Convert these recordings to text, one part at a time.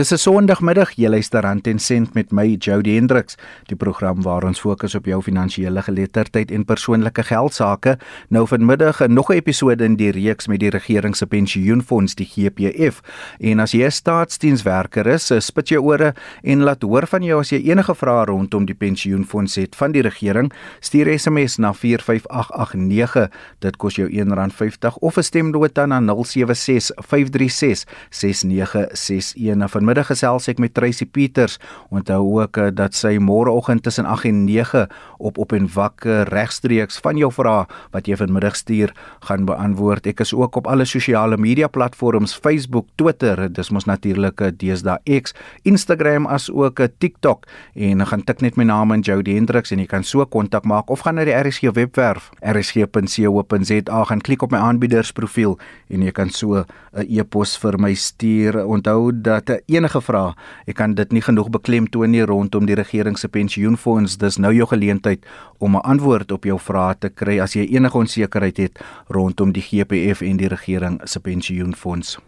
Dis 'n Sondagmiddag, jy luister aan Ten Cent met my Jody Hendriks, die program waar ons fokus op jou finansiële geletterdheid en persoonlike geld sake. Nou vanmiddag nog 'n episode in die reeks met die regering se pensioenfonds, die GPF. En as jy 'n staatsdienswerker is, spit jou ore en laat hoor van jou as jy enige vrae rondom die pensioenfonds het van die regering, stuur SMS na 45889. Dit kos jou R1.50 of 'n stemnota na 076 536 6961 vanmiddag gesels ek met Tracy Peters. Onthou ook uh, dat sy môreoggend tussen 8 en 9 op op en wakker regstreeks van jou vrae wat jy vanmiddag stuur gaan beantwoord. Ek is ook op alle sosiale media platforms Facebook, Twitter, dis mos natuurlik uh, deesdae X, Instagram as ook TikTok en gaan tik net my naam in Jody Hendriks en jy kan so kontak maak of gaan na die RSG webwerf rsg.co.za gaan klik op my aanbiedersprofiel en jy kan so 'n e-pos vir my stuur. Onthou dat uh, enige vrae. Ek kan dit nie genoeg beklemtoon nie rondom die regering se pensioenfonds. Dis nou jou geleentheid om 'n antwoord op jou vrae te kry as jy enige onsekerheid het rondom die GPF en die regering se pensioenfonds.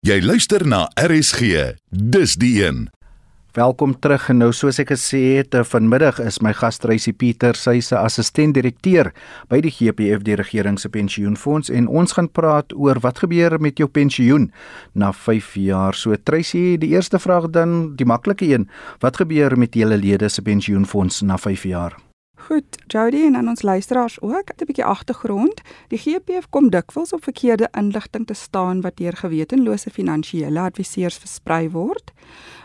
Jy luister na RSG. Dis die een. Welkom terug. Nou soos ek gesê het, eh, vanmiddag is my gas Tracy Pieter, sy se assistent-direkteur by die GPF, die regering se pensioenfonds en ons gaan praat oor wat gebeur met jou pensioen na 5 jaar. So Tracy, die eerste vraag dan, die maklike een, wat gebeur met julle lede se pensioenfonds na 5 jaar? Goed, Jody en aan ons luisteraars ook, 'n bietjie agtergrond. Die GPF kom dikwels op verkeerde inligting te staan wat deur gewetenlose finansiële adviseurs versprei word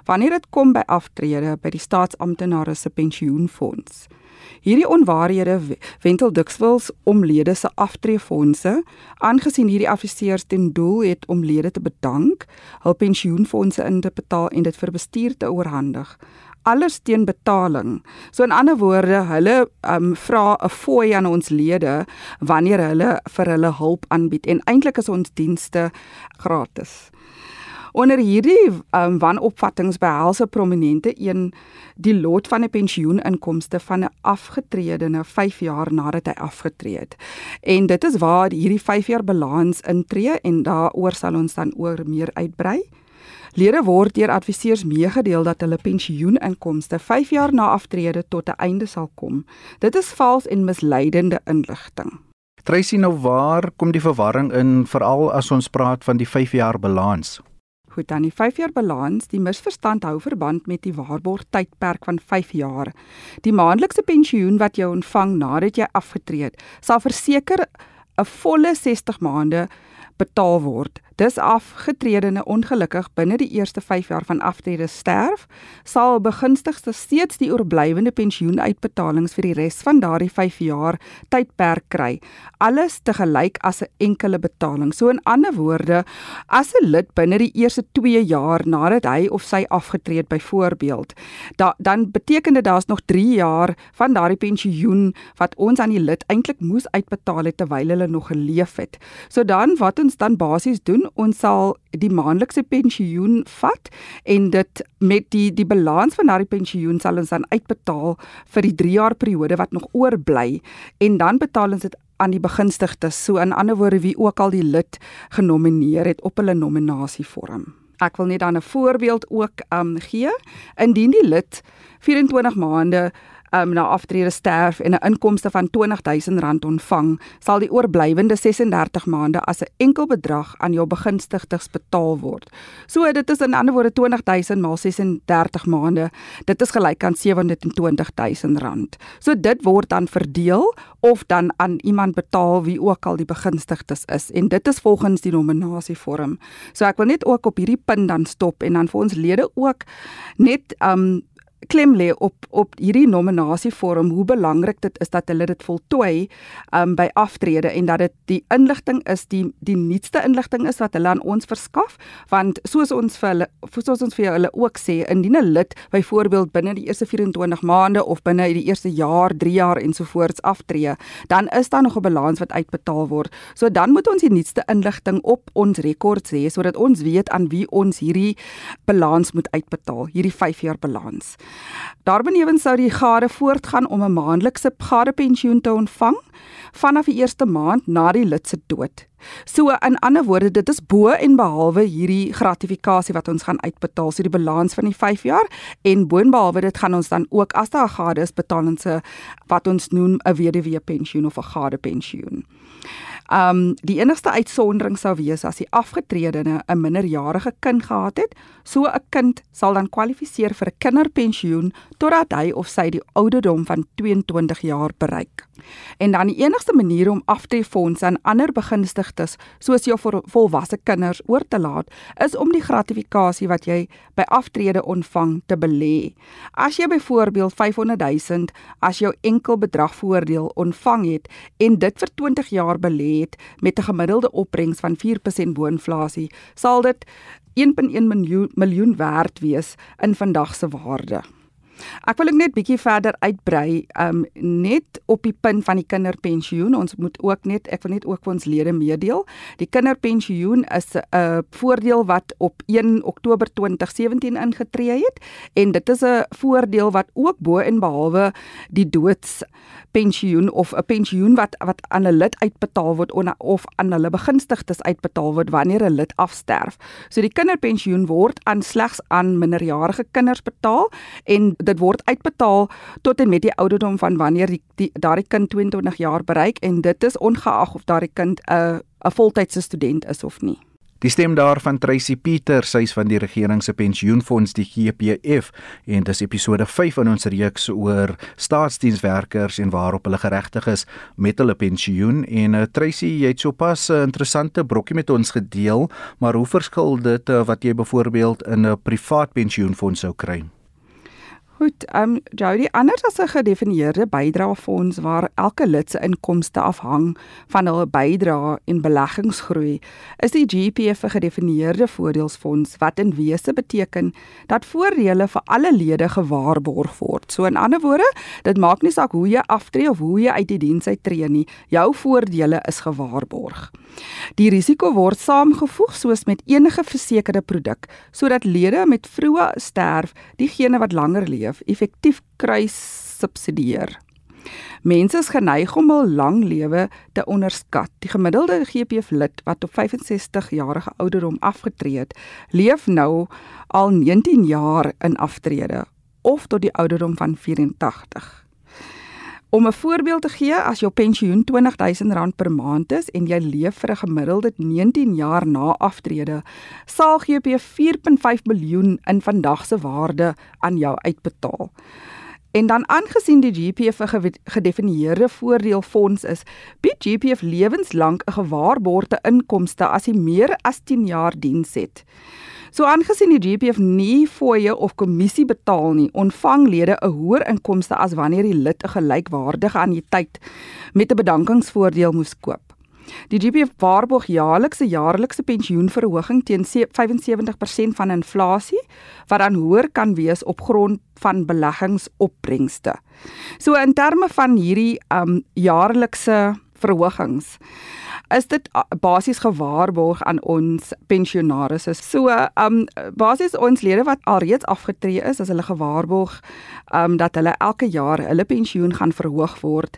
wanneer dit kom by aftrede by die staatsamptenare se pensioenfonds. Hierdie onwaarhede wentel dikwels om lede se aftreefondse, aangesien hierdie adviseurs ten doel het om lede te bedank, hul pensioenfonde in te betaal en dit vir bestuur te oorhandig alles teen betaling. So in ander woorde, hulle um, vra 'n fooi aan ons lede wanneer hulle vir hulle hulp aanbied en eintlik is ons dienste gratis. Onder hierdie um, wanopvattinge behels 'n prominente een die lot van 'n pensioeninkomste van 'n afgetredene 5 jaar nadat hy afgetree het. En dit is waar hierdie 5 jaar balans intree en daaroor sal ons dan oor meer uitbrei. Lede word deur adviseurs meegedeel dat hulle pensioeninkomste 5 jaar na aftrede tot 'n einde sal kom. Dit is vals en misleidende inligting. Tracy nou waar kom die verwarring in veral as ons praat van die 5 jaar balans? Goed, dan die 5 jaar balans, die misverstand hou verband met die waarborg tydperk van 5 jaar. Die maandelikse pensioen wat jy ontvang nadat jy afgetree het, sal verseker 'n volle 60 maande betaal word. Dis afgetredene ongelukkig binne die eerste 5 jaar van aftrede sterf, sal begunstigdes steeds die oorblywende pensioenuitbetalings vir die res van daardie 5 jaar tydperk kry. Alles te gelyk as 'n enkele betaling. So in ander woorde, as 'n lid binne die eerste 2 jaar nadat hy of sy afgetree het byvoorbeeld, da, dan beteken dit daar's nog 3 jaar van daardie pensioen wat ons aan die lid eintlik moes uitbetaal het terwyl hulle nog geleef het. So dan wat ons dan basies doen, ons sal die maandelikse pensioen vat en dit met die die balans van daardie pensioen sal ons dan uitbetaal vir die 3 jaar periode wat nog oorbly en dan betaal ons dit aan die begunstigdes so in ander woorde wie ook al die lid genomineer het op hulle nominasievorm. Ek wil net dan 'n voorbeeld ook um gee. Indien die lid 24 maande um, na aftrede sterf en 'n inkomste van R20000 ontvang, sal die oorblywende 36 maande as 'n enkel bedrag aan jou begunstigdes betaal word. So dit is in ander woorde R20000 maal 36 maande. Dit is gelyk aan R720000. So dit word dan verdeel of dan aan iemand betaal wie ook al die begunstigdes is en dit is volgens die nominasievorm. So ek wil net ook op hierdie punt dan stop en dan vir ons lede ook net um klem lê op op hierdie nominasievorm hoe belangrik dit is dat hulle dit voltooi um by aftrede en dat dit die inligting is die die nuutste inligting is wat hulle aan ons verskaf. Want soos ons vir hulle soos ons vir hulle ook sê indien 'n lid byvoorbeeld binne die eerste 24 maande of binne die eerste jaar 3 jaar ensovoorts aftree dan is daar nog 'n balans wat uitbetaal word. So dan moet ons die nuutste inligting op ons rekords hê sodat ons weet aan wie ons hierdie balans moet uitbetaal hierdie 5 jaar balans Daarbenewens sou die gade voortgaan om 'n maandelikse gadepensioen te ontvang vanaf die eerste maand na die lid se dood. So in ander woorde, dit is bo en behalwe hierdie gratifikasie wat ons gaan uitbetaal, so die balans van die 5 jaar en boonbehalwe dit gaan ons dan ook as daar gade is betaal ons 'n wat ons noem 'n weduwee pensioen of 'n gade pensioen. Um die enigste uitsondering sou wees as die afgetredene 'n minderjarige kind gehad het. So 'n kind sal dan kwalifiseer vir 'n kinderpensioen totdat hy of sy die ouderdom van 22 jaar bereik. En dan die enigste manier om aftreffondse aan ander begunstigdes soos jou volwasse kinders oor te laat, is om die gratifikasie wat jy by aftrede ontvang te belê. As jy byvoorbeeld 500 000 as jou enkel bedrag voordeel ontvang het en dit vir 20 jaar belê het met 'n gemiddelde opbrengs van 4% bo-inflasie, sal dit 1.1 miljoen miljoen werd wees in vandag se waarde. Ek wil net bietjie verder uitbrei, um net op die punt van die kinderpensioen. Ons moet ook net ek wil net ook vir ons lede meedeel. Die kinderpensioen is 'n uh, voordeel wat op 1 Oktober 2017 ingetree het en dit is 'n voordeel wat ook bo en behalwe die doods pensioen of 'n pensioen wat wat aan 'n lid uitbetaal word of aan hulle begunstigdes uitbetaal word wanneer 'n lid afsterf. So die kinderpensioen word aan slegs aan minderjarige kinders betaal en dit word uitbetaal tot en met die ouderdom van wanneer die, die daardie kind 22 jaar bereik en dit is ongeag of daardie kind 'n 'n voltydse student is of nie. Die stem daarvan Tracy Pieter, sy's van die regering se pensioenfonds die GPF en dis episode 5 in ons reeks oor staatsdienswerkers en waarop hulle geregtig is met hulle pensioen en uh, Tracy, jy het sopas 'n interessante brokkie met ons gedeel, maar hoe verskil dit uh, wat jy byvoorbeeld in 'n privaat pensioenfonds sou kry? Goed, ehm um, Jody, anders as 'n gedefinieerde bydraefonds waar elke lid se inkomste afhang van hul bydrae en beleggingsgroei, is die GPF 'n gedefinieerde voordelsfonds wat in wese beteken dat voordele vir alle lede gewaarborg word. So in ander woorde, dit maak nie saak hoe jy aftree of hoe jy uit die diens uittreë nie, jou voordele is gewaarborg. Die risiko word saamgevoeg soos met enige versekerde produk sodat lede met vroeë sterf diegene wat langer leef effektief kruis subsidieer. Mense is geneig om hul lang lewe te onderskat. Die gemiddelde GPF lid wat op 65 jarige ouderdom afgetree het, leef nou al 19 jaar in aftrede of tot die ouderdom van 84. Om 'n voorbeeld te gee, as jou pensioen R20000 per maand is en jy leef vir 'n gemiddelde 19 jaar na aftrede, sal GP 4.5 miljoen in vandag se waarde aan jou uitbetaal. En dan aangesien die GPF 'n gedefinieerde voordeelfonds is, bied GPF lewenslank 'n gewaarborgde inkomste as jy meer as 10 jaar diens het. So aangesien die GPF nie fooie of kommissie betaal nie, ontvang lede 'n hoër inkomste as wanneer die lid 'n gelykwaardige anniteit met 'n bedankingsvoordeel moes koop. Die GPF waarborg jaarliks 'n jaarlikse pensioenverhoging teen 75% van inflasie wat dan hoër kan wees op grond van beleggingsopbrengste. So in terme van hierdie um jaarlikse verhogings is dit basies gewaarborg aan ons pensionaars. So, um basies ons lede wat alreeds afgetree is, as hulle gewaarborg um dat hulle elke jaar hulle pensioen gaan verhoog word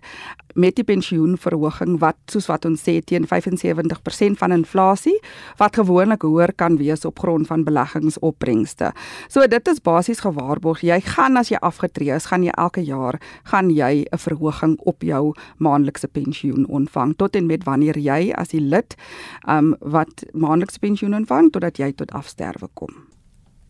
met die pensioenverhoging wat soos wat ons sê teen 75% van inflasie wat gewoonlik hoër kan wees op grond van beleggingsopbrengste. So dit is basies gewaarborg. Jy gaan as jy afgetree is, gaan jy elke jaar gaan jy 'n verhoging op jou maandelikse pensioen ontvang tot en met wanneer jy as die lid um wat maandelikse pensioen ontvang totdat jy tot afsterwe kom.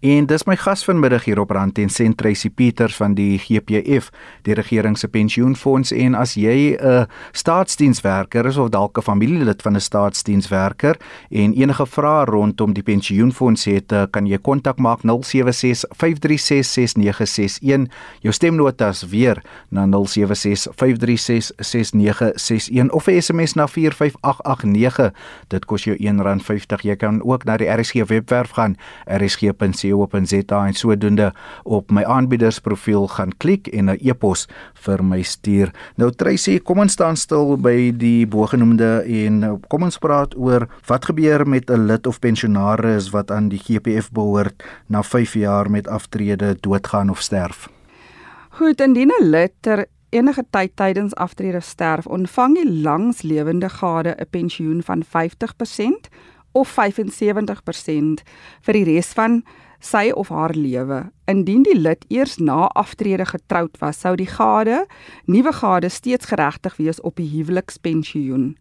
En dis my gas vanmiddag hier op Rand en Sentrasie Pieters van die GPF, die regering se pensioenfonds en as jy 'n staatsdienswerker is of dalk 'n familielid van 'n staatsdienswerker en enige vrae rondom die pensioenfonds het, eh, kan jy kontak maak 0765366961. Jou stemnotas weer na 0765366961 of 'n SMS na 45889. Dit kos jou R1.50. Jy kan ook na die RSG webwerf gaan, rsg.co www.rsg.co.za en sodoende op my aanbiedersprofiel gaan klik en 'n e-pos vir my stuur. Nou Tracy, kom ons staan stil by die bogenoemde en uh, kom ons praat oor wat gebeur met 'n lid of pensionaris wat aan die GPF behoort na 5 jaar met aftrede doodgaan of sterf. Goed, indien 'n lid ter enige tyd tydens aftrede sterf, ontvang die langslewende gade 'n pensioen van 50% of 75% vir die res van sy of haar lewe. Indien die lid eers na aftrede getroud was, sou die gade, nuwe gade steeds geregtig wees op die huwelikspensioen.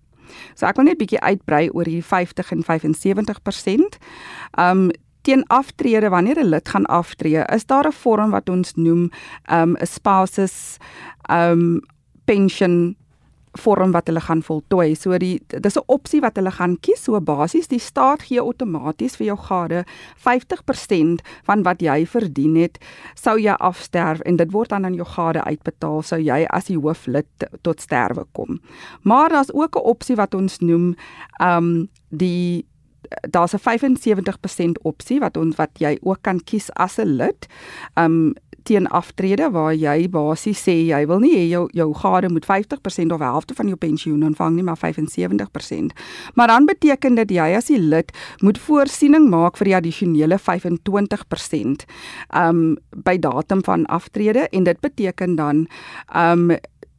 So ek wil net bietjie uitbrei oor hierdie 50 en 75%. Um teen aftrede wanneer 'n lid gaan aftree, is daar 'n vorm wat ons noem um 'n spouses um pension vorm wat hulle gaan voltooi. So die dis 'n opsie wat hulle gaan kies. So basies die staat gee outomaties vir jou gade 50% van wat jy verdien het, sou jy afsterf en dit word dan aan jou gade uitbetaal sou jy as die hooflid tot sterwe kom. Maar daar's ook 'n opsie wat ons noem um die daar's 'n 75% opsie wat ons wat jy ook kan kies as 'n lid. Um teen aftrede waar jy basies sê jy wil nie hê jou jou gade moet 50% of helfte van jou pensioen ontvang nie maar 75%. Maar dan beteken dit jy as die lid moet voorsiening maak vir die addisionele 25% um by datum van aftrede en dit beteken dan um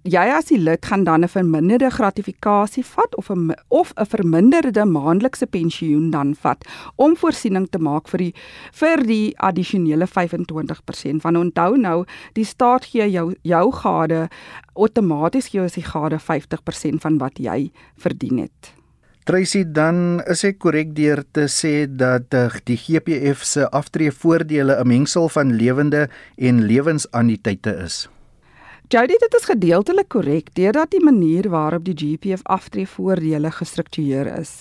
jy as die lid gaan dan 'n verminderde gratifikasie vat of 'n of 'n verminderde maandelikse pensioen dan vat om voorsiening te maak vir die vir die addisionele 25% van onthou nou die staat gee jou jou gade outomaties gee as die gade 50% van wat jy verdien het. Tracy dan is ek korrek deur te sê dat uh, die GPF se aftreevoordele 'n mengsel van lewende en lewensannuïteite is. Jody, dit is gedeeltelik korrek deurdat die manier waarop die GPF aftreevoordele gestruktureer is.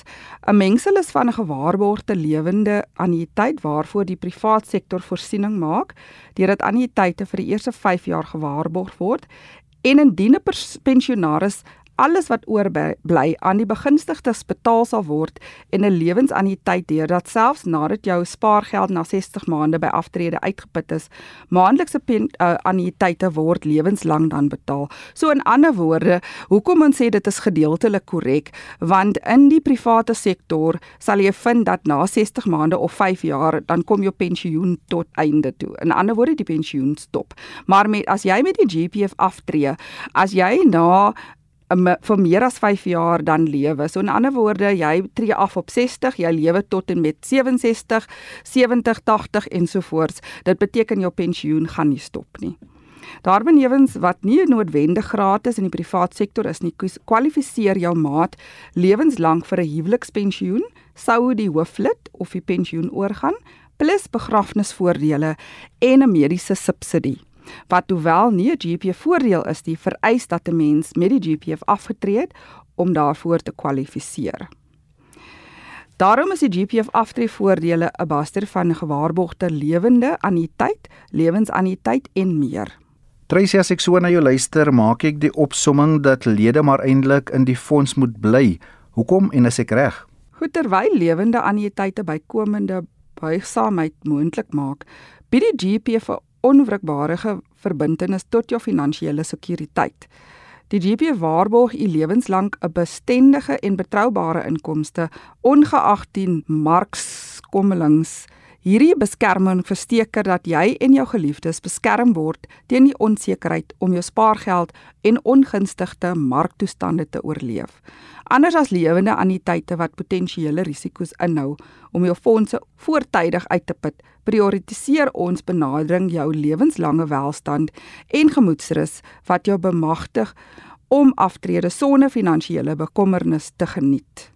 'n Mengsel is van 'n gewaarborgde lewende annuïteit waarvoor die privaat sektor voorsiening maak deurdat annuïteite vir die eerste 5 jaar gewaarborg word en indien 'n pensionaris alles wat oorbly aan die begunstigdes betaal sal word en 'n lewensanniteit deurdat selfs nadat jou spaargeld na 60 maande by aftrede uitgeput is, maandelikse uh, anniteite word lewenslang dan betaal. So in ander woorde, hoekom ons sê dit is gedeeltelik korrek, want in die private sektor sal jy vind dat na 60 maande of 5 jaar dan kom jou pensioen tot einde toe. In ander woorde, die pensioen stop. Maar met as jy met die GPF aftree, as jy na vir meer as 5 jaar dan lewe. So in ander woorde, jy tree af op 60, jy lewe tot en met 67, 70, 80 ensovoorts. Dit beteken jou pensioen gaan nie stop nie. Daarbenewens wat nie noodwendig gratis in die privaat sektor is nie, kwalifiseer jou maat lewenslank vir 'n huwelikspensioen, sou die hooflid of die pensioen oorgaan, plus begrafnisvoordele en 'n mediese subsidie wat hoewel nie 'n GPF voordeel is nie, vereis dat 'n mens met die GPF afgetree het om daarvoor te kwalifiseer. Daarom is die GPF aftreevoordele 'n baster van gewaarborgde lewende anniteit, lewensanniteit en meer. Tracy as ek so na jou luister, maak ek die opsomming dat lede maar eintlik in die fonds moet bly. Hoekom en is ek reg? Goed terwyl lewende anniteite bykomende buigsaamheid moontlik maak, bied die GPF 'n onwrikbare verbintenis tot jou finansiële sekuriteit. Die GP waarborg u lewenslank 'n bestendige en betroubare inkomste ongeag die markskommelings. Hierdie beskerming verseker dat jy en jou geliefdes beskerm word teen die onsekerheid om jou spaargeld en ongunstigde marktoestande te oorleef. Anders as lewende anniteite wat potensiële risiko's inhou om jou fondse voortydig uit te put, prioritiseer ons benadering jou lewenslange welstand en gemoedsrus wat jou bemagtig om aftrede sonder finansiële bekommernis te geniet.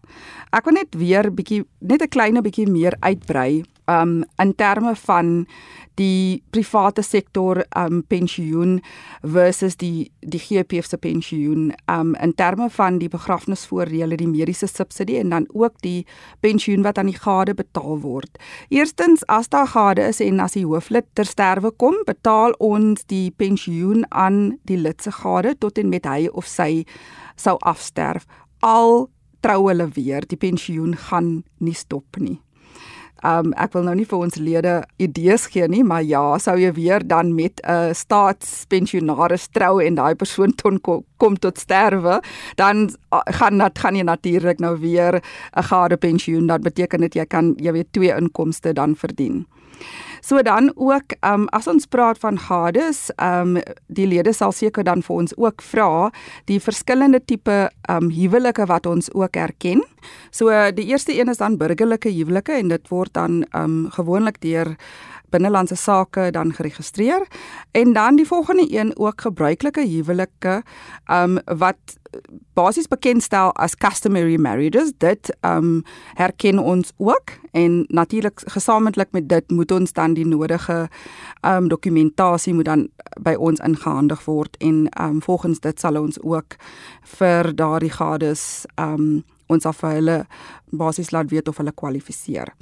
Ek wil net weer bietjie net 'n klein bietjie meer uitbrei um in terme van die private sektor um pensioen versus die die GPF se pensioen um in terme van die begrafnisvoordele, die mediese subsidie en dan ook die pensioen wat aan die gade betaal word. Eerstens as daar gade is en as die hooflid ter sterwe kom, betaal ons die pensioen aan die lid se gade tot en met hy of sy sou afsterf. Al trou hulle weer, die pensioen gaan nie stop nie. Um ek wil nou nie vir ons lede idees gee nie, maar ja, sou jy weer dan met 'n uh, staatspensionaris trou en daai persoon ton kom, kom tot sterwe, dan uh, gaan dat gaan jy natuurlik nou weer 'n gade pensioen. Dat beteken dit jy kan jy weet twee inkomste dan verdien. So dan ook ehm um, as ons praat van gades, ehm um, die lede sal seker dan vir ons ook vra die verskillende tipe ehm um, huwelike wat ons ook erken. So die eerste een is dan burgerlike huwelike en dit word dan ehm um, gewoonlik deur binnelandse sake dan geregistreer en dan die volgende een ook gebruikelike huwelike um wat basies bekend stel as customary marriages. Dit um herken ons ook en natuurlik gesamentlik met dit moet ons dan die nodige um dokumentasie moet dan by ons ingehandig word en um volgens dit sal ons ook vir daardie gades um ons af vir hulle basies laat weet of hulle kwalifiseer.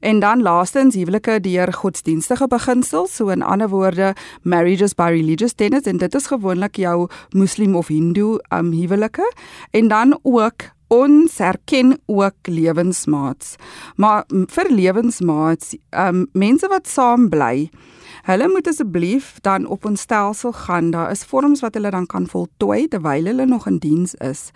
En dan laastens huwelike deur godsdienstige beginsels, so in ander woorde marriages by religious tenets en dit is gewoonlik jou moslim of hindoe um huwelike en dan ook ons erken ook lewensmaats. Maar vir lewensmaats, um mense wat saam bly Hulle moet asseblief dan op ons stelsel gaan. Daar is vorms wat hulle dan kan voltooi terwyl hulle nog in diens is.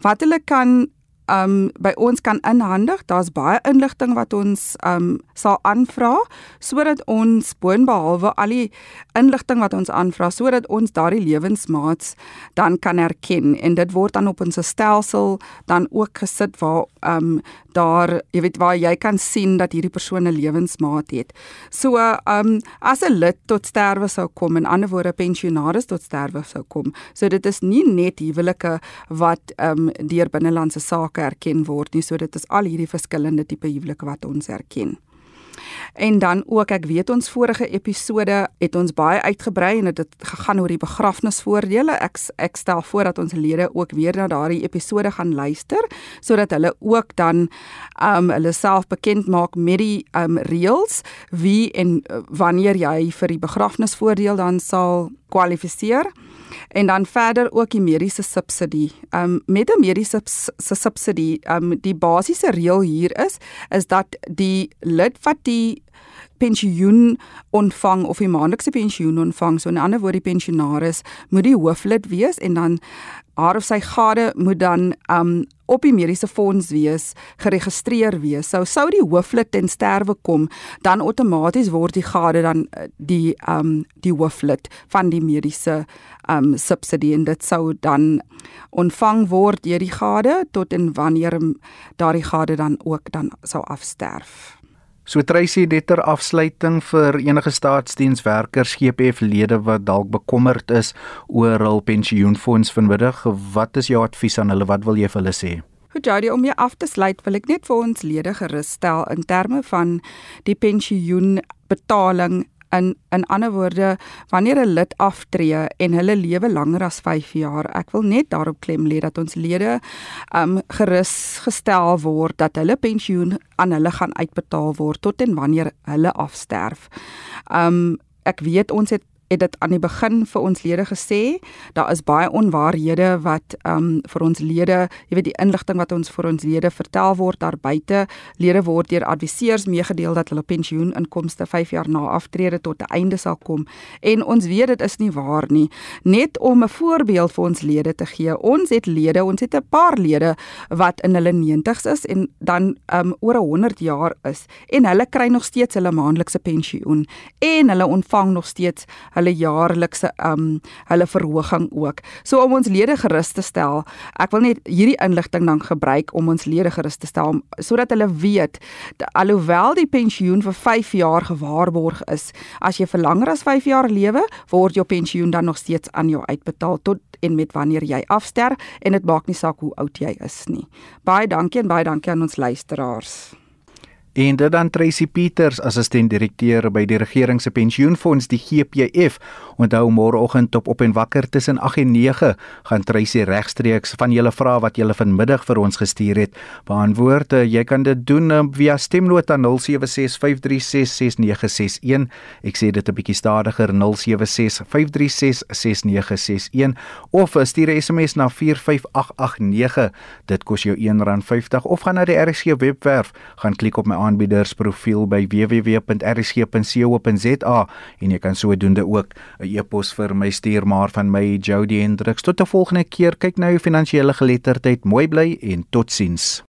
Wat hulle kan um by ons kan inhandig. Daar's baie inligting wat ons um sal aanvra sodat ons boonbehalwe al die inligting wat ons aanvra sodat ons daardie lewensmaats dan kan erken en dit word dan op ons stelsel dan ook gesit waar um daar jy weet waar jy kan sien dat hierdie persoon 'n lewensmaat het. So um as 'n lid tot sterwe sou kom en ander woorde pensionaris tot sterwe sou kom. So dit is nie net huwelike wat um deur binnelandse sake huwelike erken word nie. So dit is al hierdie verskillende tipe huwelike wat ons erken. En dan ook ek weet ons vorige episode het ons baie uitgebrei en dit het gegaan oor die begrafnisvoordele. Ek ek stel voor dat ons lede ook weer na daardie episode gaan luister sodat hulle ook dan um hulle self bekend maak met die um reëls wie en uh, wanneer jy vir die begrafnisvoordeel dan sal kwalifiseer en dan verder ook die mediese subsidie. Um met 'n mediese subsidie, um die basiese reël hier is is dat die lid wat die pensioen ontvang of die maandelikse pensioen ontvang, so 'n ander woord die pensionaris moet die hooflid wees en dan haar of sy gade moet dan um op die mediese fonds wees, geregistreer wees. Sou sou die hooflid ten sterwe kom, dan outomaties word die gade dan eh, die um die hooflid van die mediese um subsidie en dit sou dan ontvang word deur die gade tot en wanneer daardie gade dan ook dan sou afsterf. So Tracy netter afsluiting vir enige staatsdienswerkers, GPF lede wat dalk bekommerd is oor hul pensioenfonds vanmiddag, wat is jou advies aan hulle? Wat wil jy vir hulle sê? Goed, Jody, om jou af te sluit, wil ek net vir ons lede gerus stel in terme van die pensioenbetaling In in ander woorde, wanneer 'n lid aftree en hulle lewe langer as 5 jaar, ek wil net daarop klem lê dat ons lede um gerus gestel word dat hulle pensioen aan hulle gaan uitbetaal word tot en wanneer hulle afsterf. Um ek weet ons het het dit aan die begin vir ons lede gesê, daar is baie onwaarhede wat ehm um, vir ons lede, jy weet die inligting wat ons vir ons lede vertel word daar buite, lede word deur adviseurs meegedeel dat hulle pensioeninkomste 5 jaar na aftrede tot 'n einde sal kom en ons weet dit is nie waar nie. Net om 'n voorbeeld vir ons lede te gee. Ons het lede, ons het 'n paar lede wat in hulle 90's is en dan ehm um, oor 100 jaar is en hulle kry nog steeds hulle maandelikse pensioen en hulle ontvang nog steeds hulle jaarlikse um hulle verhoging ook. So om ons lede gerus te stel, ek wil net hierdie inligting dan gebruik om ons lede gerus te stel sodat hulle weet alhoewel die pensioen vir 5 jaar gewaarborg is, as jy vir langer as 5 jaar lewe, word jou pensioen dan nog steeds aan jou uitbetaal tot en met wanneer jy afster en dit maak nie saak hoe oud jy is nie. Baie dankie en baie dankie aan ons luisteraars. En dit dan Tracy Peters, assistent direkteur by die regering se pensioenfonds die GPF. Onthou môreoggend op op en wakker tussen 8 en 9 gaan Tracy regstreeks van julle vrae wat julle vanmiddag vir ons gestuur het beantwoord. Jy kan dit doen um, via stemnota 0765366961. Ek sê dit 'n bietjie stadiger 0765366961 of stuur 'n SMS na 45889. Dit kos jou R1.50 of gaan na die RSG webwerf gaan klik op my aanbiedersprofiel by www.rsg.co.za en jy kan sodoende ook 'n e-pos vir my stuur maar van my Jody Hendriks. Tot 'n volgende keer, kyk nou finansiële geletterdheid. Mooi bly en totsiens.